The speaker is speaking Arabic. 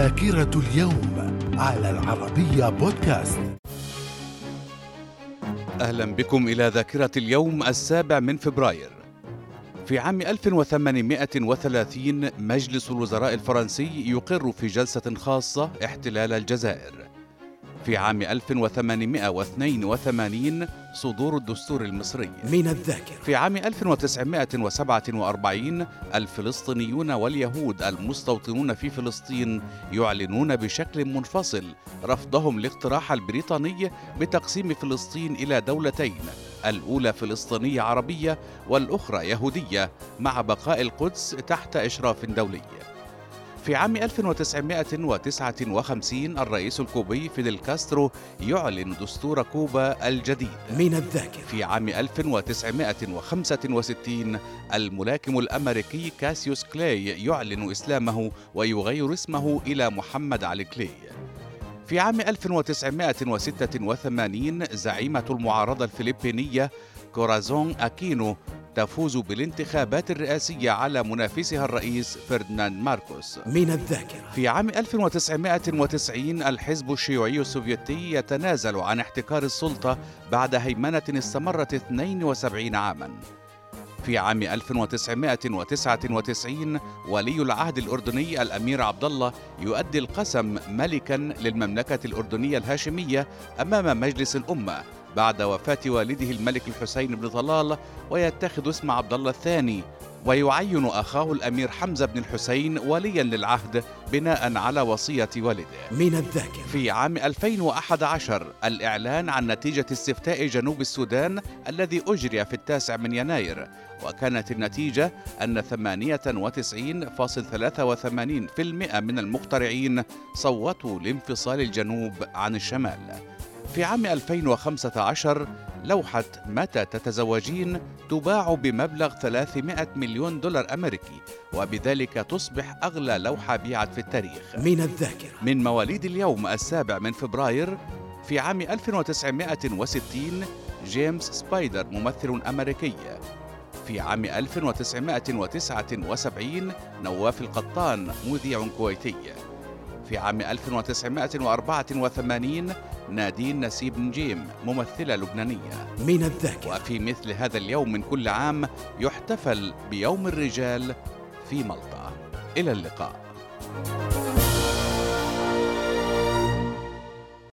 ذاكرة اليوم على العربية بودكاست. أهلا بكم إلى ذاكرة اليوم السابع من فبراير. في عام 1830 مجلس الوزراء الفرنسي يقر في جلسة خاصة احتلال الجزائر. في عام 1882 صدور الدستور المصري. من الذاكرة. في عام 1947 الفلسطينيون واليهود المستوطنون في فلسطين يعلنون بشكل منفصل رفضهم لاقتراح البريطاني بتقسيم فلسطين إلى دولتين الأولى فلسطينية عربية والأخرى يهودية مع بقاء القدس تحت إشراف دولي. في عام 1959 الرئيس الكوبي فيدل كاسترو يعلن دستور كوبا الجديد. من الذاكرة. في عام 1965 الملاكم الأمريكي كاسيوس كلاي يعلن إسلامه ويغير اسمه إلى محمد علي كلاي. في عام 1986 زعيمة المعارضة الفلبينية كورازون أكينو تفوز بالانتخابات الرئاسية على منافسها الرئيس فرديناند ماركوس. من الذاكرة. في عام 1990 الحزب الشيوعي السوفيتي يتنازل عن احتكار السلطة بعد هيمنة استمرت 72 عاماً. في عام 1999 ولي العهد الأردني الأمير عبد الله يؤدي القسم ملكا للمملكة الأردنية الهاشمية أمام مجلس الأمة. بعد وفاة والده الملك الحسين بن طلال ويتخذ اسم عبد الله الثاني. ويعين أخاه الأمير حمزة بن الحسين وليا للعهد بناء على وصية والده. من الذاكرة. في عام 2011 الإعلان عن نتيجة استفتاء جنوب السودان الذي أجري في التاسع من يناير. وكانت النتيجة أن 98.83% من المقترعين صوتوا لانفصال الجنوب عن الشمال. في عام 2015 لوحة متى تتزوجين تباع بمبلغ 300 مليون دولار أمريكي وبذلك تصبح أغلى لوحة بيعت في التاريخ. من الذاكرة. من مواليد اليوم السابع من فبراير في عام 1960 جيمس سبايدر ممثل أمريكي. في عام 1979 نواف القطان مذيع كويتي. في عام 1984 نادين نسيب نجيم ممثلة لبنانية. من الذاكرة. وفي مثل هذا اليوم من كل عام يحتفل بيوم الرجال في مالطا إلى اللقاء.